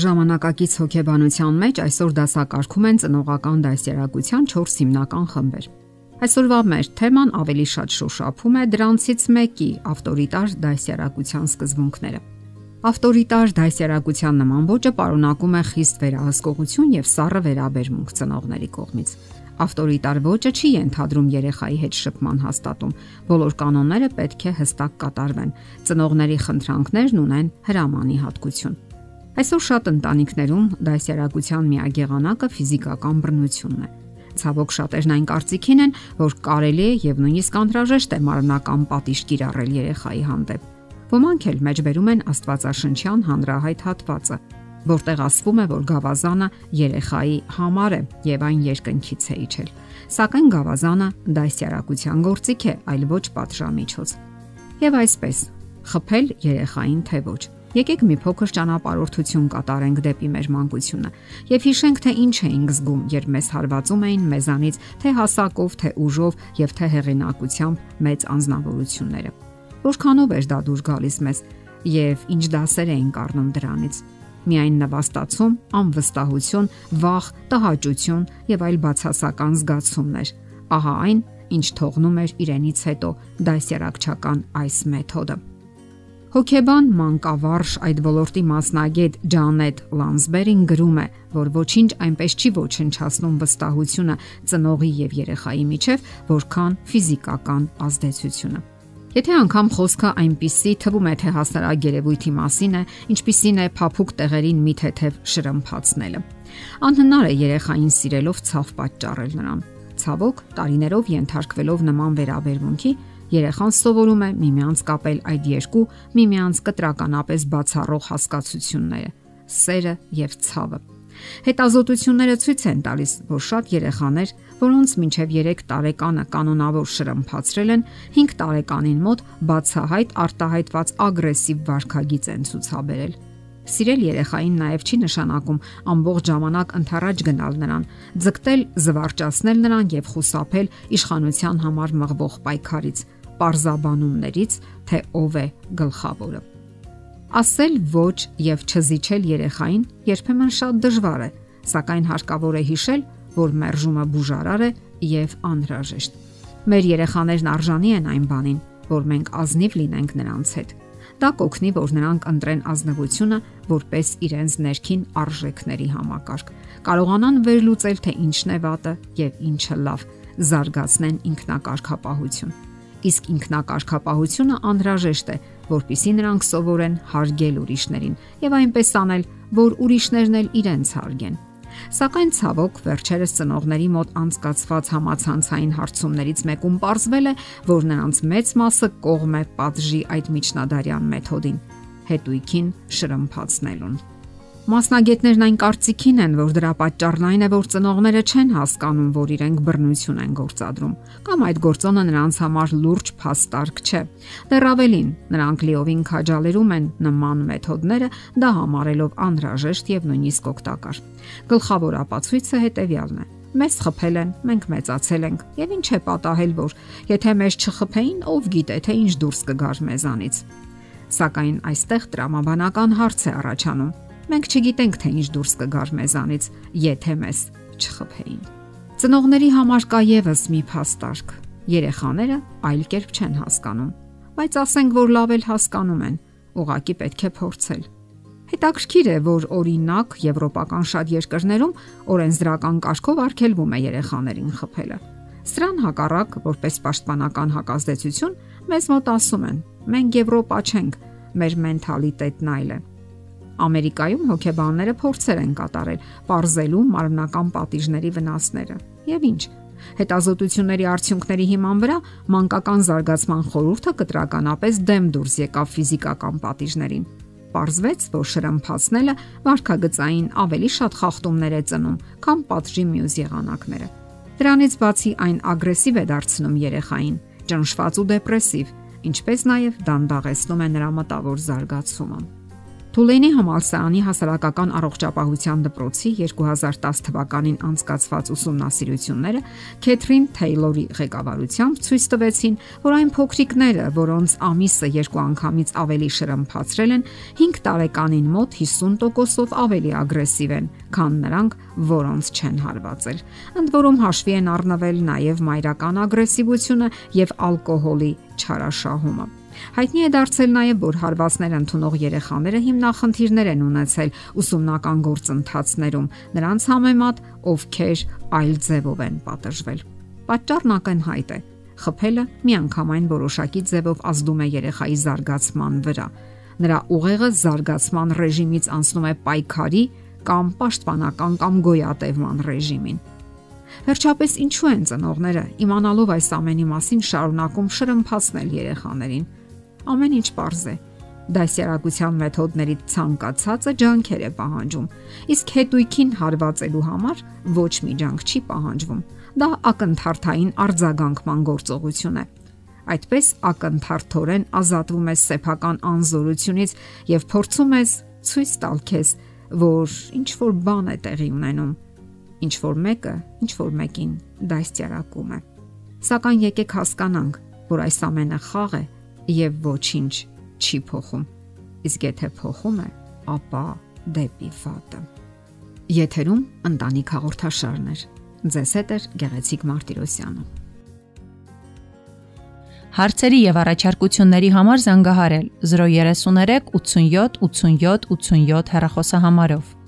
Ժամանակակից հոգեբանության մեջ այսօր դասակարգում են ծնողական դասերակցության 4 հիմնական խմբեր։ Այսօրվա մեր թեման ավելի շատ շոշափում է դրանցից մեկի ավտորիտար դասերակցության սկզբունքները։ Ավտորիտար դասերակցության նման ոճը պարունակում է խիստ վերահսկողություն եւ սառը վերաբերմունք ծնողների կողմից։ Ավտորիտար ոճը չի ենթադրում երեխայի հետ շփման հաստատում։ Բոլոր կանոնները պետք է հստակ կատարվեն։ Ծնողների խնդրանքներն ունեն հրամանի հատկություն։ Այսօր շատ ընտանիքներում դասերակցության միակ եղանակը ֆիզիկական բռնությունն է։ Ցավոք շատերն այն կարծիքին են, որ կարելի է եւ նույնիսկ անհրաժեշտ է մարմնական պատիժ կիրառել երեխայի հանդեպ։ Ոմանք էլ մեջբերում են Աստվածաշնչյան հանրահայտ հատվածը, որտեղ ասվում է, որ գավազանը երեխայի համար է եւ այն երկնքից է իջել։ Սակայն գավազանը դասերակցության գործիք է, այլ ոչ պատժամիջոց։ Եվ այսպես, խփել երեխային թե ոչ Եկեք մի փոքր ճանապարհորդություն կատարենք դեպի մեր մանկությունը եւ հիշենք թե ինչ էինք զգում, երբ մեզ հարվածում էին մեզանից թե հասակով, թե ուժով եւ թե հեղինակությամբ մեծ անznավորությունները։ Որքանով էր դա դուր գալիս մեզ եւ ինչ դասեր էինք առնում դրանից։ Միայն նվաստացում, անվստահություն, վախ, տհաճություն եւ այլ բացասական զգացումներ։ Ահա այն, ինչ թողնում էր իրենից հետո դասերակցական այս մեթոդը։ Հոկեբան մանկավարժ այդ ոլորտի մասնագետ Ջանետ Լանսբերին գրում է, որ ոչինչ այնպես չի ոչնչացնում վստահությունը ծնողի եւ երեխայի միջև, որքան ֆիզիկական ազդեցությունը։ Եթե անգամ խոսքը այնպիսի թվում է թե հասարակ երևույթի մասին է, ինչպիսին է փափուկ տեղերին մի թեթև շրմփացնելը։ Անհնար է երեխային սիրելով ցավ պատճառել նրան։ Ցավոք, տարիներով ենթարկվելով նման վերաբերմունքի, երեխան սովորում է միմյանց կապել այդ երկու միմյանց կտրականապես բացառող հասկացությունները՝ սերը եւ ցավը։ Հետազոտությունները ցույց են տալիս, որ շատ երեխաներ, որոնց մինչև 3 տարեկանը կանոնավոր շրմփացրել են, 5 տարեկանին մոտ բացահայտ արտահայտված ագրեսիվ վարքագիծ են ցուցաբերել։ Սիրել երեխային նաև չի նշանակում ամբողջ ժամանակ ընթառաջ գնալ նրան, ձգտել զվարճացնել նրան եւ խուսափել իշխանության համար մղվող պայքարից, parzabanumներից, թե ով է գլխավորը։ Ասել ոչ եւ չզիջել երեխային երբեմն շատ դժվար է, սակայն հարկավոր է հիշել, որ մերժումը բուժարար է եւ անհրաժեշտ։ Մեր երեխաներն արժանի են այն բանին, որ մենք ազնիվ լինենք նրանց հետ։ Դա կօգնի, որ նրանք ընտրեն ազնվությունը որպես իրենց ներքին արժեքների համակարգ։ Կարողանան վերլուծել, թե ինչն է վատը եւ ինչը լավ, զարգացնեն ինքնակարգապահություն իսկ ինքնակարգապահությունը անհրաժեշտ է, որpիսի նրանք սովորեն հարգել ուրիշներին եւ այնպես անել, որ ուրիշներն էլ իրենց հարգեն։ Սակայն ցավոք վերջերս ծնողների մոտ անցկացված համացանցային հարցումներից մեկում ողջվել է, որ նրանց մեծ մասը կողմ է պատժի այդ միջնադարյան մեթոդին՝ հետույքին շրմփացնելուն։ Մասնագետներն այն կարծիքին են, որ դրա պատճառն այն է, որ ծնողները չեն հասկանում, որ իրենք բռնություն են գործադրում, կամ այդ գործոնը նրանց համար լուրջ փաստարկ չէ։ Դեռ ավելին, նրանք լիովին քաջալերում են նման մեթոդները, դա համարելով անհրաժեշտ եւ նույնիսկ օգտակար։ Գլխավոր ապացույցը հետեւյալն է. Մեզ խփել են, մենք մեծացել ենք, եւ ինչ է պատահել, որ եթե մեզ չխփեին, ով գիտե թե ինչ դուրս կգար մեզանից։ Սակայն այստեղ տրամաբանական հարց է առաջանում Մենք չգիտենք, թե ինչ դուրս կգար մեզանից, եթե մեզ չխփեին։ Ծնողների համար կա եւս մի փաստարկ։ Երեխաները այլ կերպ չեն հասկանում, բայց ասենք, որ լավ էլ հասկանում են, ուղակի պետք է փորձել։ Հետաքրքիր է, որ օրինակ եվրոպական շատ երկրներում օրենսդրական կարգով արգելվում է երեխաներին խփելը։ Սրան հակառակ, որպես պաշտպանական հակազդեցություն, մեզ մոտ ասում են. մենք Եվրոպա չենք, մեր մենթալիտետն այլ է։ Ամերիկայում հոգեբանները փորձեր են կատարել ողրզելու մարմնական պատիժների վնասները։ Եվ ինչ։ Հետազոտությունների արդյունքների հիման վրա մանկական զարգացման խորհուրդը կտրականապես դեմ դուրս եկավ ֆիզիկական պատիժներին։ Պարզվեց, որ շրմփացնելը վարքագծային ավելի շատ խախտումներ է ծնում, քան պատժի մյուս եղանակները։ Դրանից բացի այն ագրեսիվ է դարձնում երեխային, ճնշված ու դեպրեսիվ, ինչպես նաև դանդաղեցնում է նրա մտավոր զարգացումը։ Թուլենի համալսարանի հասարակական առողջապահության դպրոցի 2010 թվականին անցկացված ուսումնասիրությունները Քեթրին Թեյլորի ղեկավարությամբ ցույց տվեցին, որ այն փոքրիկները, որոնց ամիսը երկու անգամից ավելի շրմփացրել են, 5 տարեկանին մոտ 50%-ով ավելի ագրեսիվ են, քան նրանք, որոնց չեն հարվածել։ Ընդ որում հաշվի են առնվել նաև մայրական ագրեսիվությունը եւ ալկոհոլի չարաշահումը։ Հայտնի է դարձել նաև, որ հարվածներ ընդունող երեխաները հիմնախնդիրներ են ունեցել ուսումնական գործընթացներում, նրանց համեմատ, ովքեր այլ ձևով են պատժվել։ Պատճառն ակնհայտ է։ Խփելը միանգամայն որոշակի ձևով ազդում է երեխայի զարգացման վրա։ Նրա ուղեղը զարգացման ռեժիմից անցնում է պայքարի կամ պաշտպանական կամ գոյատևման ռեժիմին։ Վերջապես ինչու են ծնողները իմանալով այս ամենի մասին շարունակում շրմփացնել երեխաներին ամեն ինչ པարզ է։ Դասյարակության մեթոդներից ցանկացածը ջանքեր է պահանջում, իսկ հետույքին հարվածելու համար ոչ մի ջանք չի պահանջվում։ Դա ակնթարթային արձագանքման գործողություն է։ Այդպես ակնթարթորեն ազատվում ես սեփական անզորությունից եւ փորձում ես ցույց տալ քեզ, որ ինչ որ բան է տեղի ունենում, ինչ որ մեկը, ինչ որ մեկին դաստիարակում է։ Սակայն եկեք հասկանանք, որ այս ամենը խաղ է եւ ոչինչ չի փոխում։ Իսկ եթե փոխում է, ապա դեպի վատը։ Եթերում ընտանիք հաղորդաշարներ։ Ձեզ հետ է Գեղեցիկ Մարտիրոսյանը։ Հարցերի եւ առաջարկությունների համար զանգահարել 033 87 87 87 հեռախոսահամարով։